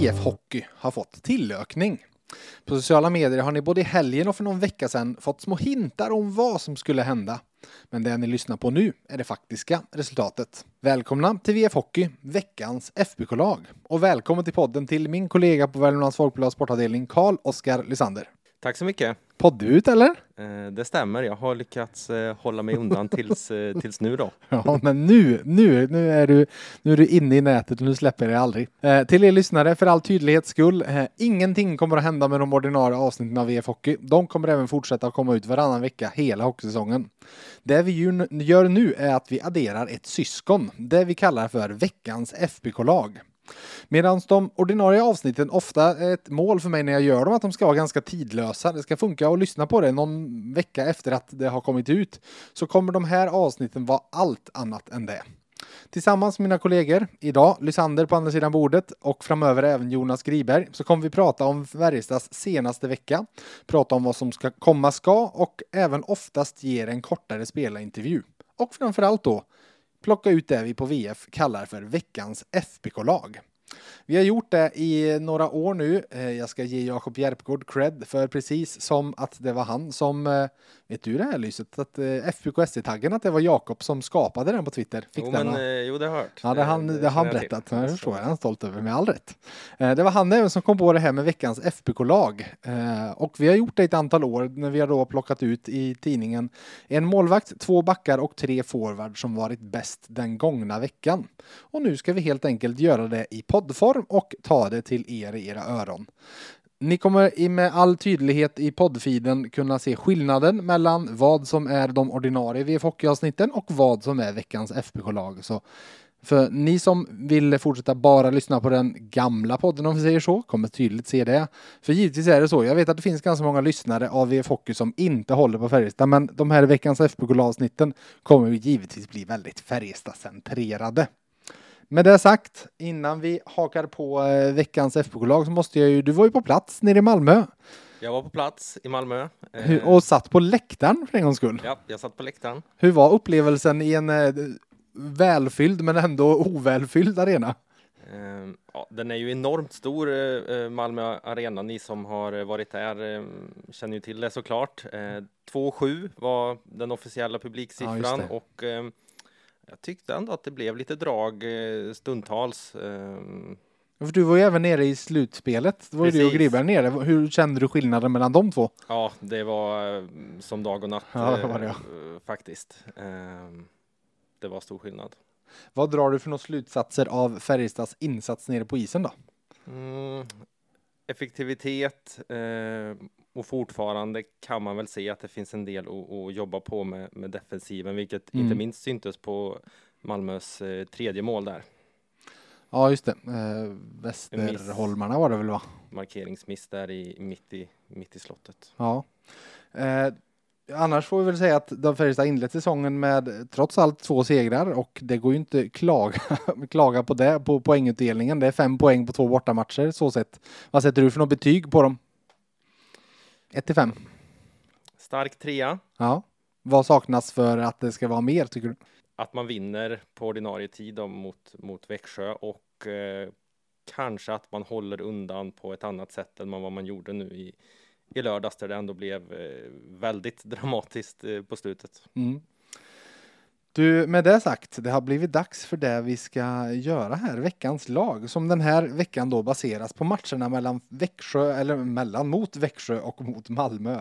IF Hockey har fått tillökning. På sociala medier har ni både i helgen och för någon vecka sedan fått små hintar om vad som skulle hända. Men det ni lyssnar på nu är det faktiska resultatet. Välkomna till VF Hockey, veckans FBK-lag. Och välkommen till podden till min kollega på Värmlands Folkblads sportavdelning, Karl-Oskar Lysander. Tack så mycket. Poddut eller? Eh, det stämmer, jag har lyckats eh, hålla mig undan tills, eh, tills nu då. Ja, men nu, nu, nu är du, nu är du inne i nätet och nu släpper jag aldrig. Eh, till er lyssnare, för all tydlighets skull, eh, ingenting kommer att hända med de ordinarie avsnitten av VF Hockey. De kommer även fortsätta att komma ut varannan vecka hela hockeysäsongen. Det vi gör nu är att vi adderar ett syskon, det vi kallar för veckans FBK-lag. Medan de ordinarie avsnitten ofta är ett mål för mig när jag gör dem att de ska vara ganska tidlösa. Det ska funka att lyssna på det någon vecka efter att det har kommit ut. Så kommer de här avsnitten vara allt annat än det. Tillsammans med mina kollegor, idag Lysander på andra sidan bordet och framöver även Jonas Griberg, så kommer vi prata om Färjestads senaste vecka, prata om vad som ska komma ska och även oftast ger en kortare spelarintervju. Och framförallt då plocka ut det vi på VF kallar för veckans FBK-lag. Vi har gjort det i några år nu. Eh, jag ska ge Jakob Järpgård cred för precis som att det var han som, eh, vet du det här lyset, att eh, FBK SC-taggen, att det var Jakob som skapade den på Twitter. Fick jo, den, men, jo, det har jag hört. Ja, det, han, det, det har han berättat. Jag förstår, jag är stolt över med all rätt. Det var han även som kom på det här med veckans FBK-lag. Och vi har gjort det ett antal år när vi har då plockat ut i tidningen en målvakt, två backar och tre forward som varit bäst den gångna veckan. Och nu ska vi helt enkelt göra det i poddform och ta det till er i era öron. Ni kommer med all tydlighet i poddfiden kunna se skillnaden mellan vad som är de ordinarie VF Hockey-avsnitten och vad som är veckans FBK-lag. Så för ni som vill fortsätta bara lyssna på den gamla podden om vi säger så, kommer tydligt se det. För givetvis är det så, jag vet att det finns ganska många lyssnare av VF Hockey som inte håller på Färjestad, men de här veckans FBK-avsnitten kommer givetvis bli väldigt Färjestad-centrerade. Med det sagt, innan vi hakar på eh, veckans FBK-lag så måste jag ju, du var ju på plats nere i Malmö. Jag var på plats i Malmö. Hur, och satt på läktaren för en gångs skull. Ja, jag satt på läktaren. Hur var upplevelsen i en eh, välfylld men ändå ovälfylld arena? Uh, ja, den är ju enormt stor, Malmö Arena. Ni som har varit där känner ju till det såklart. Uh, 2,7 var den officiella publiksiffran ja, och jag tyckte ändå att det blev lite drag eh, stundtals. Ehm. För du var ju även nere i slutspelet. Det var ju du och Griberg nere. Hur kände du skillnaden mellan de två? Ja, det var eh, som dag och natt ja, det var det, ja. Eh, faktiskt. Ehm. Det var stor skillnad. Vad drar du för några slutsatser av Färjestads insats nere på isen då? Mm, effektivitet och fortfarande kan man väl se att det finns en del att, jobba på med, med defensiven, vilket mm. inte minst syntes på Malmös eh, tredje mål där. Ja, just det. Eh, Västerholmarna var det väl va? Markeringsmiss där i mitt i, mitt i slottet. Ja. Eh, annars får vi väl säga att de Färjestad inlett säsongen med trots allt två segrar och det går ju inte klaga, klaga på det på poängutdelningen. Det är fem poäng på två bortamatcher så sett. Vad sätter du för något betyg på dem? 1 till 5. Stark trea. Ja. Vad saknas för att det ska vara mer tycker du? Att man vinner på ordinarie tid mot, mot Växjö och eh, kanske att man håller undan på ett annat sätt än vad man gjorde nu i, i lördags där det ändå blev eh, väldigt dramatiskt eh, på slutet. Mm. Du, med det sagt, det har blivit dags för det vi ska göra här, veckans lag, som den här veckan då baseras på matcherna mellan Växjö, eller mellan mot Växjö och mot Malmö.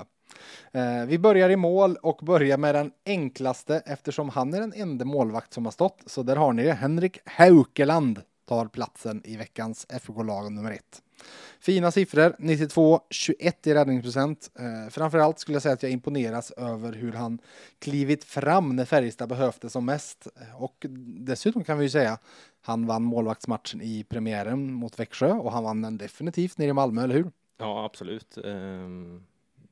Eh, vi börjar i mål och börjar med den enklaste eftersom han är den enda målvakt som har stått. Så där har ni det. Henrik Haukeland tar platsen i veckans FK-lag nummer ett. Fina siffror, 92-21 i räddningsprocent. Eh, framförallt skulle jag säga att jag imponeras över hur han klivit fram när Färjestad behövde som mest. Och dessutom kan vi ju säga, han vann målvaktsmatchen i premiären mot Växjö och han vann den definitivt nere i Malmö, eller hur? Ja, absolut. Ehm,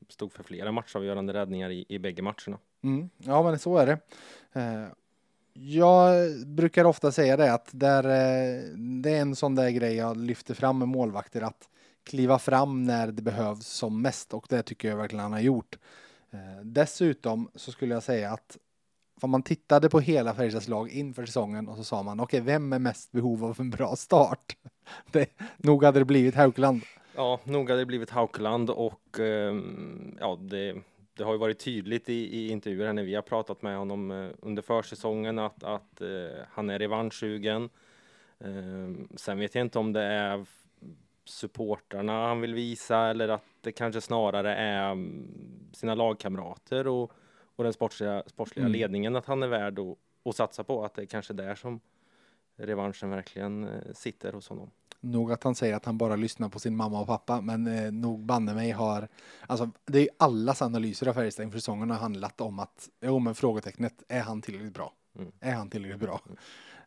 stod för flera matchavgörande räddningar i, i bägge matcherna. Mm. Ja, men så är det. Eh, jag brukar ofta säga det att där, eh, det är en sån där grej jag lyfter fram med målvakter att kliva fram när det behövs som mest och det tycker jag verkligen han har gjort. Eh, dessutom så skulle jag säga att om man tittade på hela Färjestads lag inför säsongen och så sa man okej, okay, vem är mest behov av en bra start? Det, nog hade det blivit Haukeland. Ja, nog hade det blivit Haukeland och ehm, ja, det, det har ju varit tydligt i, i intervjuer när vi har pratat med honom eh, under försäsongen att, att eh, han är revanschsugen. Ehm, sen vet jag inte om det är supporterna han vill visa eller att det kanske snarare är mm, sina lagkamrater och, och den sportsliga, sportsliga mm. ledningen att han är värd att, att satsa på. Att det är kanske där som revanschen verkligen eh, sitter hos honom. Nog att han säger att han bara lyssnar på sin mamma och pappa, men eh, nog banne mig har, alltså det är allas analyser av Färjestad inför säsongen har handlat om att, jo men frågetecknet, är han tillräckligt bra? Mm. Är han tillräckligt bra? Mm.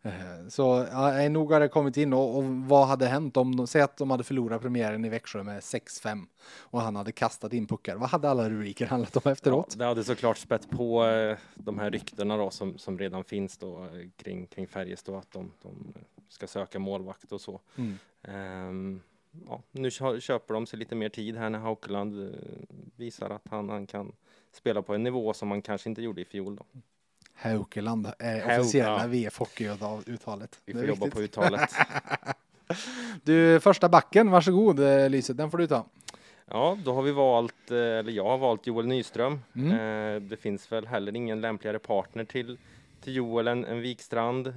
Eh, så ja, nog har det kommit in och, och, vad hade hänt om, säg att de hade förlorat premiären i Växjö med 6-5 och han hade kastat in puckar. Vad hade alla rubriker handlat om efteråt? Ja, det hade såklart spett på eh, de här ryktena då som, som redan finns då eh, kring, kring Färjestad att de, de ska söka målvakt och så. Mm. Um, ja, nu köper de sig lite mer tid här när Haukeland visar att han, han kan spela på en nivå som man kanske inte gjorde i fjol. Då. Haukeland är officiella. VF Hockey-uttalet. Vi får jobba viktigt. på uttalet. du, första backen, varsågod eh, Lyset, den får du ta. Ja, då har vi valt, eh, eller jag har valt Joel Nyström. Mm. Eh, det finns väl heller ingen lämpligare partner till, till Joel än, än Wikstrand.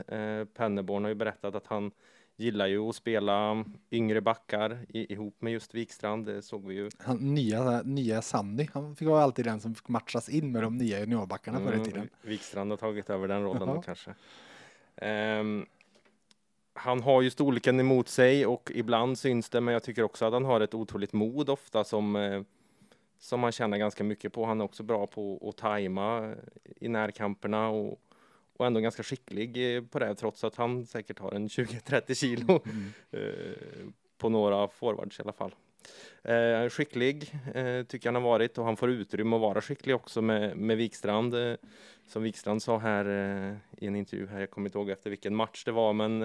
Penneborn har ju berättat att han gillar ju att spela yngre backar ihop med just Wikstrand, det såg vi ju. Han, nya, nya Sandy, han fick vara alltid den som fick matchas in med de nya juniorbackarna mm, förr i tiden. Wikstrand har tagit över den rollen då kanske. Um, han har ju storleken emot sig och ibland syns det, men jag tycker också att han har ett otroligt mod ofta som eh, som man känner ganska mycket på. Han är också bra på att tajma i närkamperna och och ändå ganska skicklig eh, på det trots att han säkert har en 20-30 kilo mm. Eh, på några forwards i alla fall. Eh, skicklig eh, tycker han har varit och han får utrymme att vara skicklig också med, med Wikstrand. Eh, som Wikstrand sa här eh, i en intervju här, jag kommer inte ihåg efter vilken match det var, men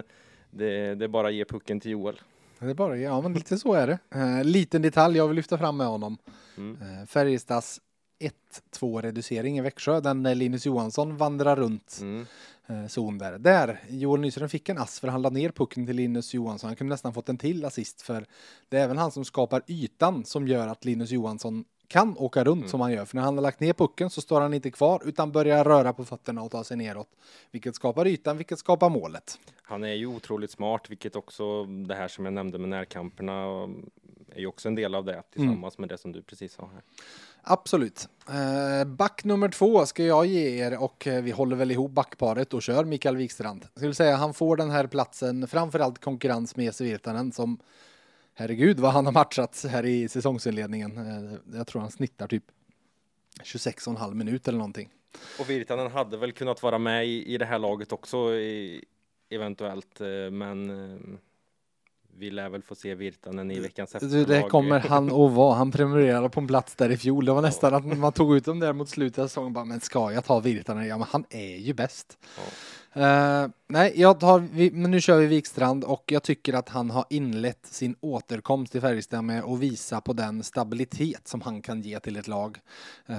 det, det är bara att ge pucken till Joel. Det är bara, ja men lite så är det. Liten detalj jag vill lyfta fram med honom. Mm. Färjestads 1-2 reducering i Växjö, den Linus Johansson vandrar runt mm. eh, zon där. Där, Joel Nyström fick en ass för han lade ner pucken till Linus Johansson. Han kunde nästan fått en till assist för det är även han som skapar ytan som gör att Linus Johansson kan åka runt mm. som han gör. För när han har lagt ner pucken så står han inte kvar utan börjar röra på fötterna och ta sig neråt. Vilket skapar ytan, vilket skapar målet. Han är ju otroligt smart, vilket också det här som jag nämnde med närkamperna är ju också en del av det tillsammans mm. med det som du precis sa här. Absolut. Eh, back nummer två ska jag ge er och eh, vi håller väl ihop backparet och kör Mikael Wikstrand. Jag skulle säga han får den här platsen framförallt konkurrens med Jesse Virtanen som herregud vad han har matchats här i säsongsinledningen. Eh, jag tror han snittar typ 26,5 minut eller någonting. Och Virtanen hade väl kunnat vara med i, i det här laget också i, eventuellt, men vi lär väl få se Virtanen i veckans efterlag. Det kommer han att vara. Han prenumererar på en plats där i fjol. Det var nästan ja. att man tog ut dem där mot slutet av säsongen. Bara, men ska jag ta Virtanen? Ja, men han är ju bäst. Ja. Uh, nej, jag tar, men nu kör vi Wikstrand och jag tycker att han har inlett sin återkomst till Färjestad med att visa på den stabilitet som han kan ge till ett lag. Uh,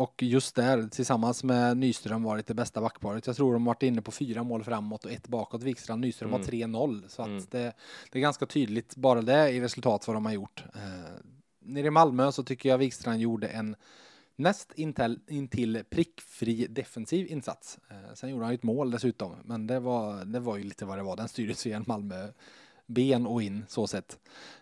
och just där tillsammans med Nyström varit det bästa backparet. Jag tror de varit inne på fyra mål framåt och ett bakåt. Wikstrand Nyström mm. har 3-0 så att mm. det, det, är ganska tydligt bara det i resultat vad de har gjort. Uh, nere i Malmö så tycker jag Wikstrand gjorde en näst intill, intill prickfri defensiv insats. Eh, sen gjorde han ju ett mål dessutom, men det var, det var ju lite vad det var. Den styrdes via en Malmö ben och in så sett.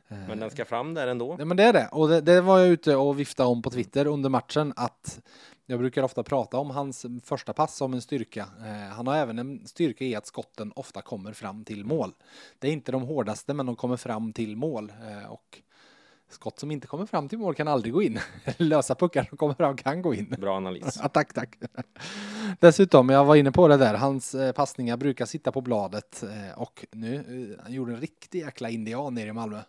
Men den ska fram där ändå. Ja, men det är det. Och det, det var jag ute och viftade om på Twitter under matchen att jag brukar ofta prata om hans första pass som en styrka. Eh, han har även en styrka i att skotten ofta kommer fram till mål. Det är inte de hårdaste, men de kommer fram till mål. Eh, och skott som inte kommer fram till mål kan aldrig gå in. Lösa puckar som kommer fram kan gå in. Bra analys. Ja, tack, tack. Dessutom, jag var inne på det där, hans eh, passningar brukar sitta på bladet eh, och nu, eh, han gjorde en riktig jäkla indian nere i Malmö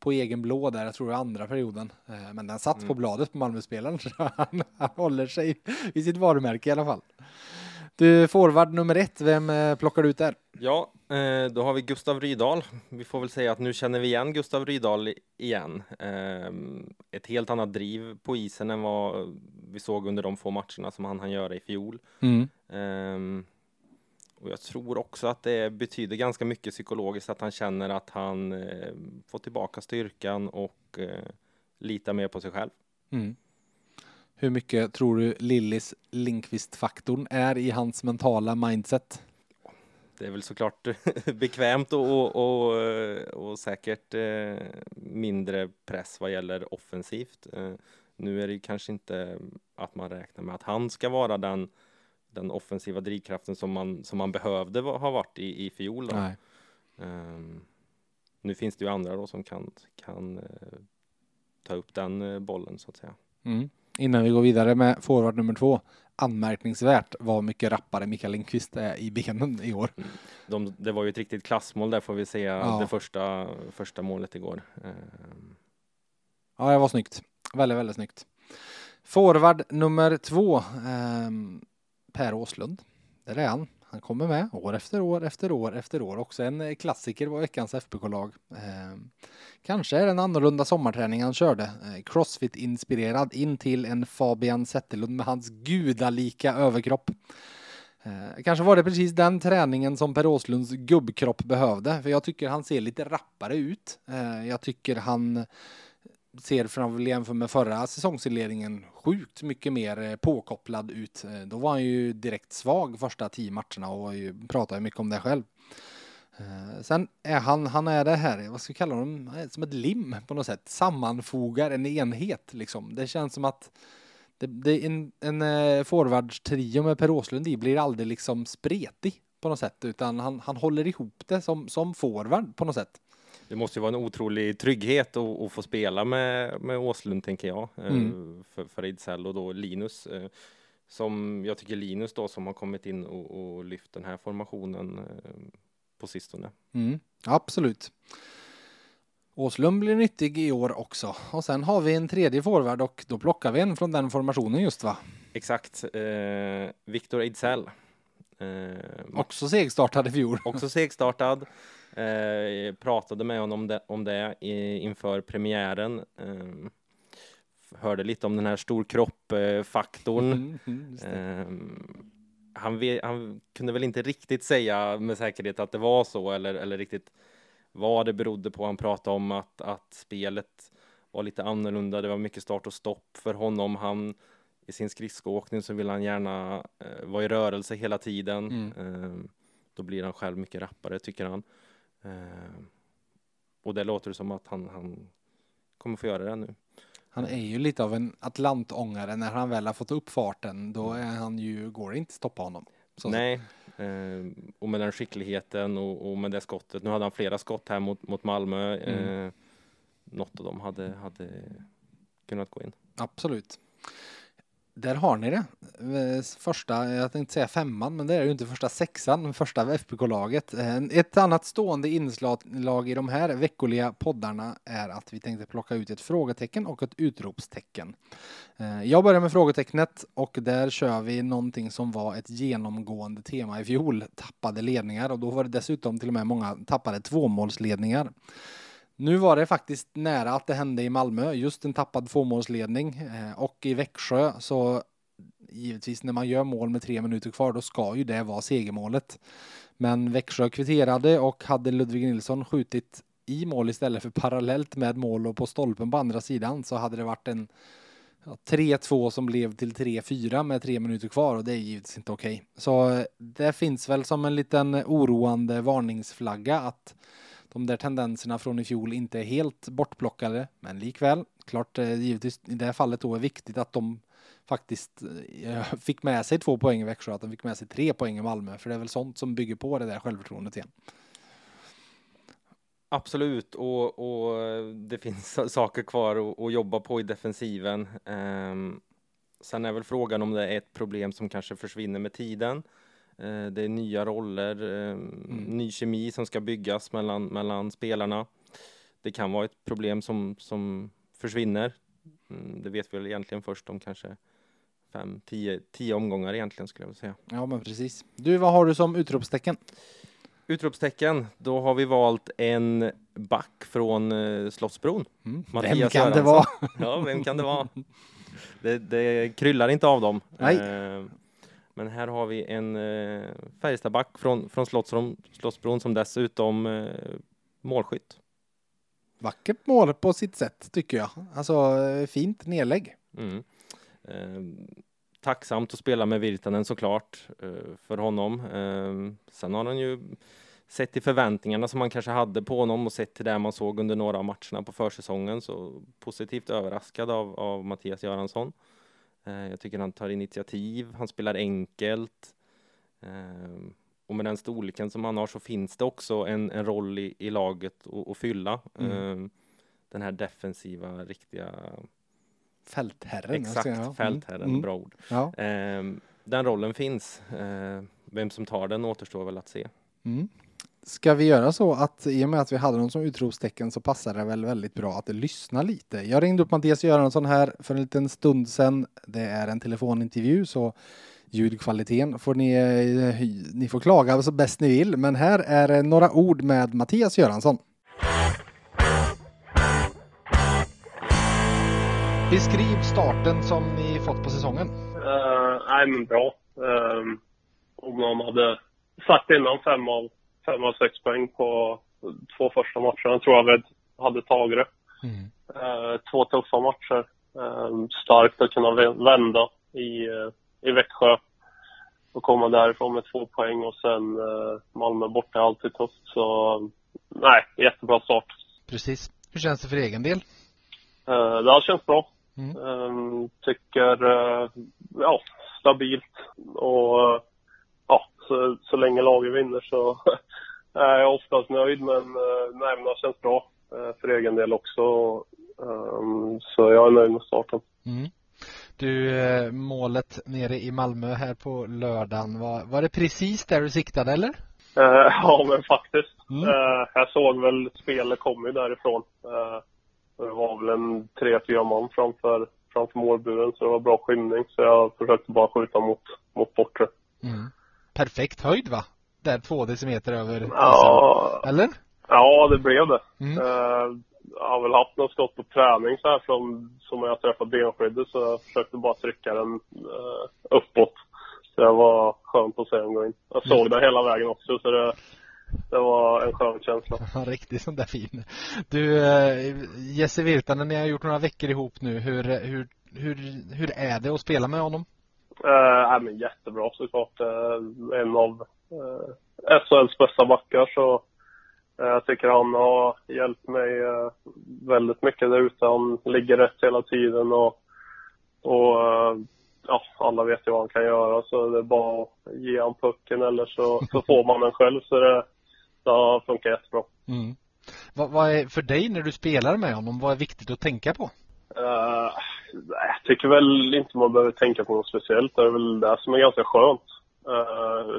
på egen blå där, jag tror är andra perioden. Eh, men den satt mm. på bladet på Malmöspelaren, så han, han håller sig i sitt varumärke i alla fall. Du, forward nummer ett, vem eh, plockar du ut där? Ja, eh, då har vi Gustav Rydahl. Vi får väl säga att nu känner vi igen Gustav Rydahl igen. Ett helt annat driv på isen än vad vi såg under de få matcherna som han hann göra i fjol. Mm. Och jag tror också att det betyder ganska mycket psykologiskt att han känner att han eh, får tillbaka styrkan och eh, litar mer på sig själv. Mm. Hur mycket tror du Lillis Linkvist-faktorn är i hans mentala mindset? Det är väl såklart bekvämt och, och, och, och säkert eh, mindre press vad gäller offensivt. Eh, nu är det kanske inte att man räknar med att han ska vara den den offensiva drivkraften som man, som man behövde ha varit i, i fjol. Um, nu finns det ju andra då som kan, kan uh, ta upp den uh, bollen så att säga. Mm. Innan vi går vidare med forward nummer två. Anmärkningsvärt vad mycket rappare Mikael Lindqvist är i benen i år. Mm. De, det var ju ett riktigt klassmål där får vi se ja. det första, första målet igår. Um. Ja, det var snyggt. Väldigt, väldigt snyggt. Forward nummer två. Um, Per Åslund. Där är han. Han kommer med år efter år efter år efter år. Också en eh, klassiker var veckans FBK-lag. Eh, kanske är det en annorlunda sommarträning han körde. Eh, Crossfit-inspirerad in till en Fabian Zetterlund med hans gudalika överkropp. Eh, kanske var det precis den träningen som Per Åslunds gubbkropp behövde. För jag tycker han ser lite rappare ut. Eh, jag tycker han ser från jämfört med förra säsongsinledningen sjukt mycket mer eh, påkopplad ut. Eh, då var han ju direkt svag första tio matcherna och pratade mycket om det själv. Eh, sen är han, han är det här, vad ska vi kalla honom, som ett lim på något sätt, sammanfogar en enhet liksom. Det känns som att det, det är en, en forwardstrio med Per Åslund i blir aldrig liksom spretig på något sätt, utan han, han håller ihop det som, som forward på något sätt det måste ju vara en otrolig trygghet att, att få spela med, med Åslund, tänker jag, eh, mm. för, för Ejdsell och då Linus. Eh, som jag tycker Linus då som har kommit in och, och lyft den här formationen eh, på sistone. Mm, absolut. Åslund blir nyttig i år också. Och sen har vi en tredje forward och då plockar vi en från den formationen just va? Exakt. Eh, Viktor Ejdsell. Eh, också segstartad i fjol. Också segstartad. Eh, pratade med honom om det, om det inför premiären. Eh, hörde lite om den här storkropp-faktorn. Mm, mm, eh, han, han, kunde väl inte riktigt säga med säkerhet att det var så eller, eller riktigt vad det berodde på. Han pratade om att, att spelet var lite annorlunda. Det var mycket start och stopp för honom. Han i sin skridskoåkning så vill han gärna eh, vara i rörelse hela tiden. Mm. Eh, då blir han själv mycket rappare tycker han. Eh, och det låter som att han, han kommer få göra det nu. Han är ju lite av en atlantångare när han väl har fått upp farten. Då är han ju, går det inte att stoppa honom. Så Nej, eh, och med den skickligheten och, och, med det skottet. Nu hade han flera skott här mot, mot Malmö. Mm. Eh, något av dem hade, hade kunnat gå in. Absolut. Där har ni det. Eh, första, jag tänkte säga femman, men det är ju inte första sexan, första FBK-laget. Eh, ett annat stående inslag i de här veckoliga poddarna är att vi tänkte plocka ut ett frågetecken och ett utropstecken. Eh, jag börjar med frågetecknet och där kör vi någonting som var ett genomgående tema i fjol, tappade ledningar och då var det dessutom till och med många tappade tvåmålsledningar. Nu var det faktiskt nära att det hände i Malmö, just en tappad tvåmålsledning eh, och i Växjö så givetvis när man gör mål med tre minuter kvar då ska ju det vara segermålet. Men Växjö kvitterade och hade Ludvig Nilsson skjutit i mål istället för parallellt med mål och på stolpen på andra sidan så hade det varit en 3-2 som blev till 3-4 med tre minuter kvar och det är givetvis inte okej. Okay. Så eh, det finns väl som en liten oroande varningsflagga att de där tendenserna från i fjol inte är helt bortplockade. Men likväl, klart eh, givetvis i det här fallet då är viktigt att de faktiskt eh, fick med sig två poäng i Växjö, att de fick med sig tre poäng i Malmö. För det är väl sånt som bygger på det där självförtroendet igen. Absolut, och, och det finns saker kvar att, att jobba på i defensiven. Um, sen är väl frågan om det är ett problem som kanske försvinner med tiden. Uh, det är nya roller, um, mm. ny kemi som ska byggas mellan, mellan spelarna. Det kan vara ett problem som, som försvinner. Mm, det vet vi väl egentligen först om kanske fem, tio, tio omgångar egentligen skulle jag säga. Ja, men precis. Du, vad har du som utropstecken? Utropstecken, då har vi valt en back från eh, Slottsbron. Mm. Vem kan Göransson. det vara? ja, vem kan det vara? Det, det kryllar inte av dem. Nej. Eh, men här har vi en eh, Färjestadback från, från Slottsbron, Slottsbron som dessutom eh, målskytt. Vackert mål på sitt sätt tycker jag. Alltså eh, fint nedlägg. Mm. Eh, tacksamt att spela med Virtanen såklart eh, för honom. Eh, sen har han ju sett till förväntningarna som man kanske hade på honom och sett till det man såg under några av matcherna på försäsongen så positivt överraskad av, av Mattias Göransson. Eh, jag tycker han tar initiativ, han spelar enkelt och med den storleken som han har så finns det också en, en roll i, i laget att fylla. Mm. Den här defensiva, riktiga Fältherren. Exakt, mm. fältherren, mm. bra ord. Ja. Eh, den rollen finns. Vem som tar den återstår väl att se. Mm. Ska vi göra så att i och med att vi hade dem som utropstecken så passar det väl väldigt bra att lyssna lite. Jag ringde upp Mattias Göransson här för en liten stund sedan. Det är en telefonintervju så ljudkvaliteten får ni, ni får klaga så bäst ni vill. Men här är några ord med Mattias Göransson. Beskriv starten som ni fått på säsongen. Uh, nej, men bra. Eh, uh, om någon hade sagt innan fem av, fem av sex poäng på två första matcherna tror jag vi hade tagit det. Mm. Uh, två tuffa matcher. Uh, starkt att kunna vända i, uh, i Växjö och komma därifrån med två poäng och sen Malmö borta är alltid tufft. Så nej, jättebra start. Precis. Hur känns det för egen del? Det har känts bra. Mm. Um, tycker, ja, stabilt och ja, så, så länge laget vinner så är jag oftast nöjd men men det känns bra uh, för egen del också. Um, så jag är nöjd med starten. Mm. Du, målet nere i Malmö här på lördagen, var, var det precis där du siktade eller? ja men faktiskt. Mm. jag såg väl spelet komma därifrån. Det var väl en tre, fyra man framför, framför målburen så det var bra skymning så jag försökte bara skjuta mot, mot bortre. Mm. Perfekt höjd va? Där två decimeter över ja, Eller? Ja, det blev det. Mm. Uh, jag har väl haft något skott på träning så här från, som jag träffat benskyddet så jag försökte bara trycka den uh, uppåt. Så det var skönt att se den gå in. Jag såg mm. den hela vägen också så det det var en skön känsla. Ja, riktigt sån där fin. Du, eh, Jesse Virtanen, ni har gjort några veckor ihop nu. Hur, hur, hur, hur är det att spela med honom? Uh, men jättebra såklart. Uh, en av uh, SHLs bästa backar så uh, jag tycker han har hjälpt mig uh, väldigt mycket där ute. Han ligger rätt hela tiden och, och ja, alla vet ju vad han kan göra så det är bara att ge han pucken eller så, så får man den själv så det, det har funkat jättebra. Mm. Vad, vad, är för dig när du spelar med honom, vad är viktigt att tänka på? Uh, jag tycker väl inte man behöver tänka på något speciellt. Det är väl det som är ganska skönt. Uh,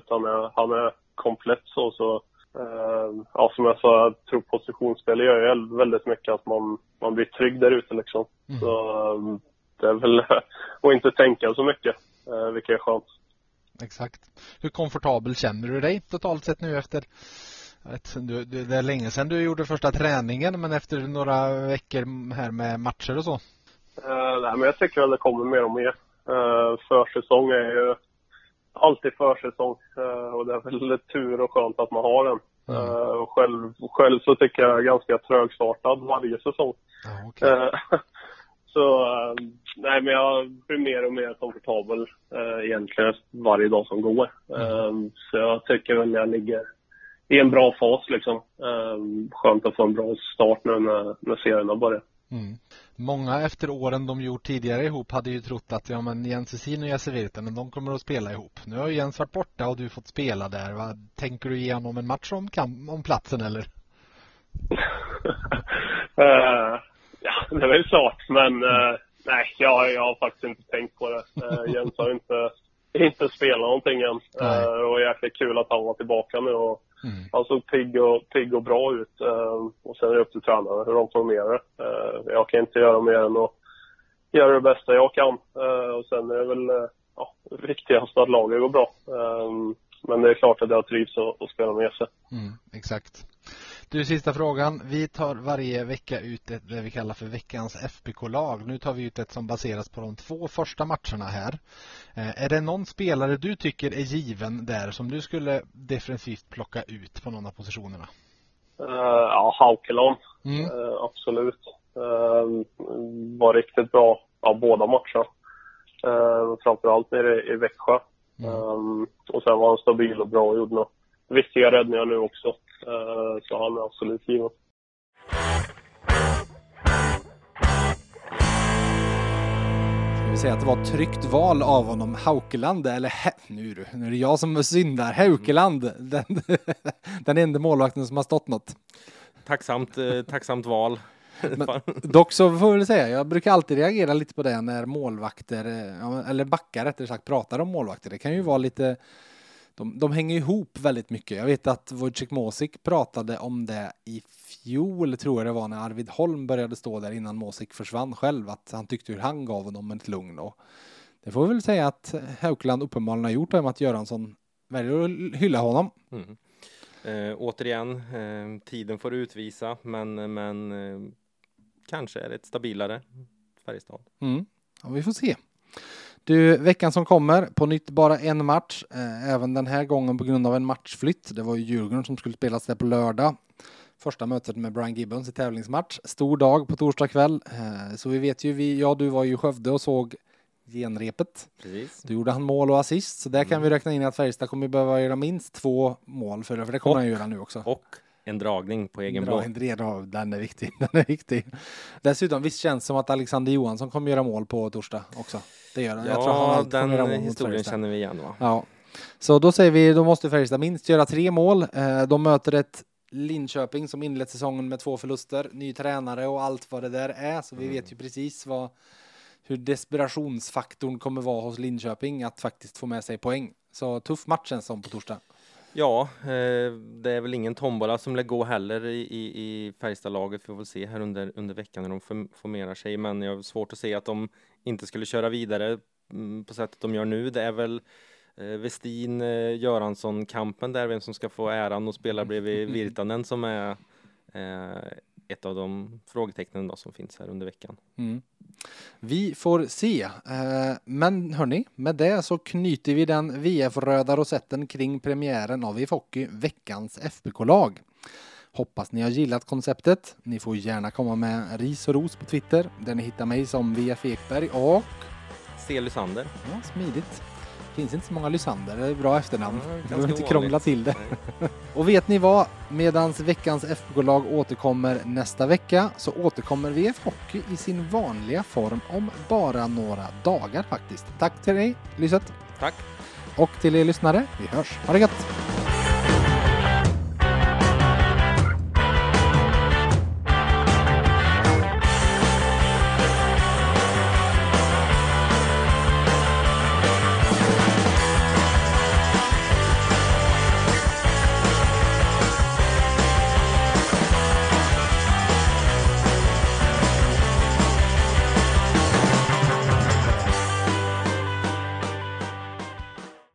utan uh, han är komplett så. så uh, ja, som jag sa, jag tror positionsspel gör ju väldigt mycket att man, man blir trygg där ute liksom. Mm. Så det är väl att inte tänka så mycket, vilket är skönt. Exakt. Hur komfortabel känner du dig totalt sett nu efter vet, du, det är länge sedan du gjorde första träningen men efter några veckor här med matcher och så? Uh, nej, men jag tycker att det kommer mer och mer. Uh, försäsong är ju alltid försäsong uh, och det är väl tur och skönt att man har den. Mm. Uh, själv, själv så tycker jag ganska trögstartad varje säsong. Ah, okay. uh, så nej men jag blir mer och mer komfortabel egentligen varje dag som går. Mm. så jag tycker väl jag ligger i en bra fas liksom. Eh, skönt att få en bra start nu när, när serierna börjar. Mm. Många efter åren de gjort tidigare ihop hade ju trott att ja, men Jens Esin och Jesse Virtanen de kommer att spela ihop. Nu har ju Jens varit borta och du fått spela där. Va? Tänker du ge honom en match om, om platsen eller? uh, ja, det är väl klart men uh, nej, jag, jag har faktiskt inte tänkt på det. Uh, Jens har inte, inte spelat någonting än. Uh, det var jäkligt kul att han var tillbaka nu och Mm. Han såg pigg och, pigg och bra ut. Eh, och sen är det upp till tränarna hur de formerar det. Eh, jag kan inte göra mer än att göra det bästa jag kan. Eh, och sen är det väl ja, viktigast att laget går bra. Men det är klart att jag trivs att spela med sig. Mm, exakt. Du, sista frågan. Vi tar varje vecka ut ett, det vi kallar för veckans FBK-lag. Nu tar vi ut ett som baseras på de två första matcherna här. Eh, är det någon spelare du tycker är given där som du skulle defensivt plocka ut på någon av positionerna? Uh, ja, Haukeland. Mm. Uh, absolut. Uh, var riktigt bra av båda matcherna. Uh, framförallt nere i Växjö. Mm. Um, och sen var han stabil och bra och gjorde några viktiga räddningar nu också. Eh, så han är absolut given. Ska vi säga att det var ett tryggt val av honom, Haukeland, eller he, nu, du, nu är det jag som syndar, Haukeland, den, den enda målvakten som har stått något. Tacksamt, eh, tacksamt val. Men, dock så får jag väl säga, jag brukar alltid reagera lite på det när målvakter, eh, eller backar rättare sagt, pratar om målvakter. Det kan ju vara lite de, de hänger ihop väldigt mycket. Jag vet att Wojciech Mosik pratade om det i fjol, tror jag det var, när Arvid Holm började stå där innan Mosik försvann själv, att han tyckte hur han gav honom ett lugn. Och det får vi väl säga att Haukeland uppenbarligen har gjort, med att Göransson väljer att hylla honom. Mm. Eh, återigen, eh, tiden får utvisa, men, men eh, kanske är det ett stabilare Färjestad. Mm. Ja, vi får se. Du, veckan som kommer, på nytt bara en match, eh, även den här gången på grund av en matchflytt. Det var ju Djurgården som skulle spelas där på lördag. Första mötet med Brian Gibbons i tävlingsmatch. Stor dag på torsdag kväll. Eh, så vi vet ju, vi, ja du var ju i Skövde och såg genrepet. Precis. Du gjorde han mål och assist, så där mm. kan vi räkna in att Färjestad kommer behöva göra minst två mål för det, för det kommer och, han göra nu också. Och en dragning på egen blå. Den är viktig. Den är viktig. Dessutom, visst känns det som att Alexander Johansson kommer göra mål på torsdag också? Det gör han. Ja, jag tror han den mål historien känner vi igen va? Ja. Så då säger vi, då måste Färjestad minst göra tre mål. Eh, de möter ett Linköping som inlett säsongen med två förluster, ny tränare och allt vad det där är. Så vi mm. vet ju precis vad, hur desperationsfaktorn kommer vara hos Linköping att faktiskt få med sig poäng. Så tuff match känns som på torsdag. Ja, eh, det är väl ingen tombola som lär gå heller i, i, i Färjestadlaget. Vi får väl se här under, under veckan när de formerar sig. Men jag har svårt att se att de inte skulle köra vidare mm, på sättet de gör nu. Det är väl eh, Westin, eh, Göransson-kampen där, vem som ska få äran och spela bredvid Virtanen som är eh, ett av de frågetecknen då som finns här under veckan. Mm. Vi får se. Men hörni, med det så knyter vi den VF-röda rosetten kring premiären av IF Hockey, veckans FBK-lag. Hoppas ni har gillat konceptet. Ni får gärna komma med ris och ros på Twitter där ni hittar mig som VF Ekberg och C. Lysander. Ja, smidigt finns inte så många Lysander, det är bra efternamn. Ja, du behöver inte krångla till det. och vet ni vad? Medans veckans FBK-lag återkommer nästa vecka så återkommer VF Hockey i sin vanliga form om bara några dagar faktiskt. Tack till dig Lyset. Tack. Och till er lyssnare, vi hörs. Ha det gött!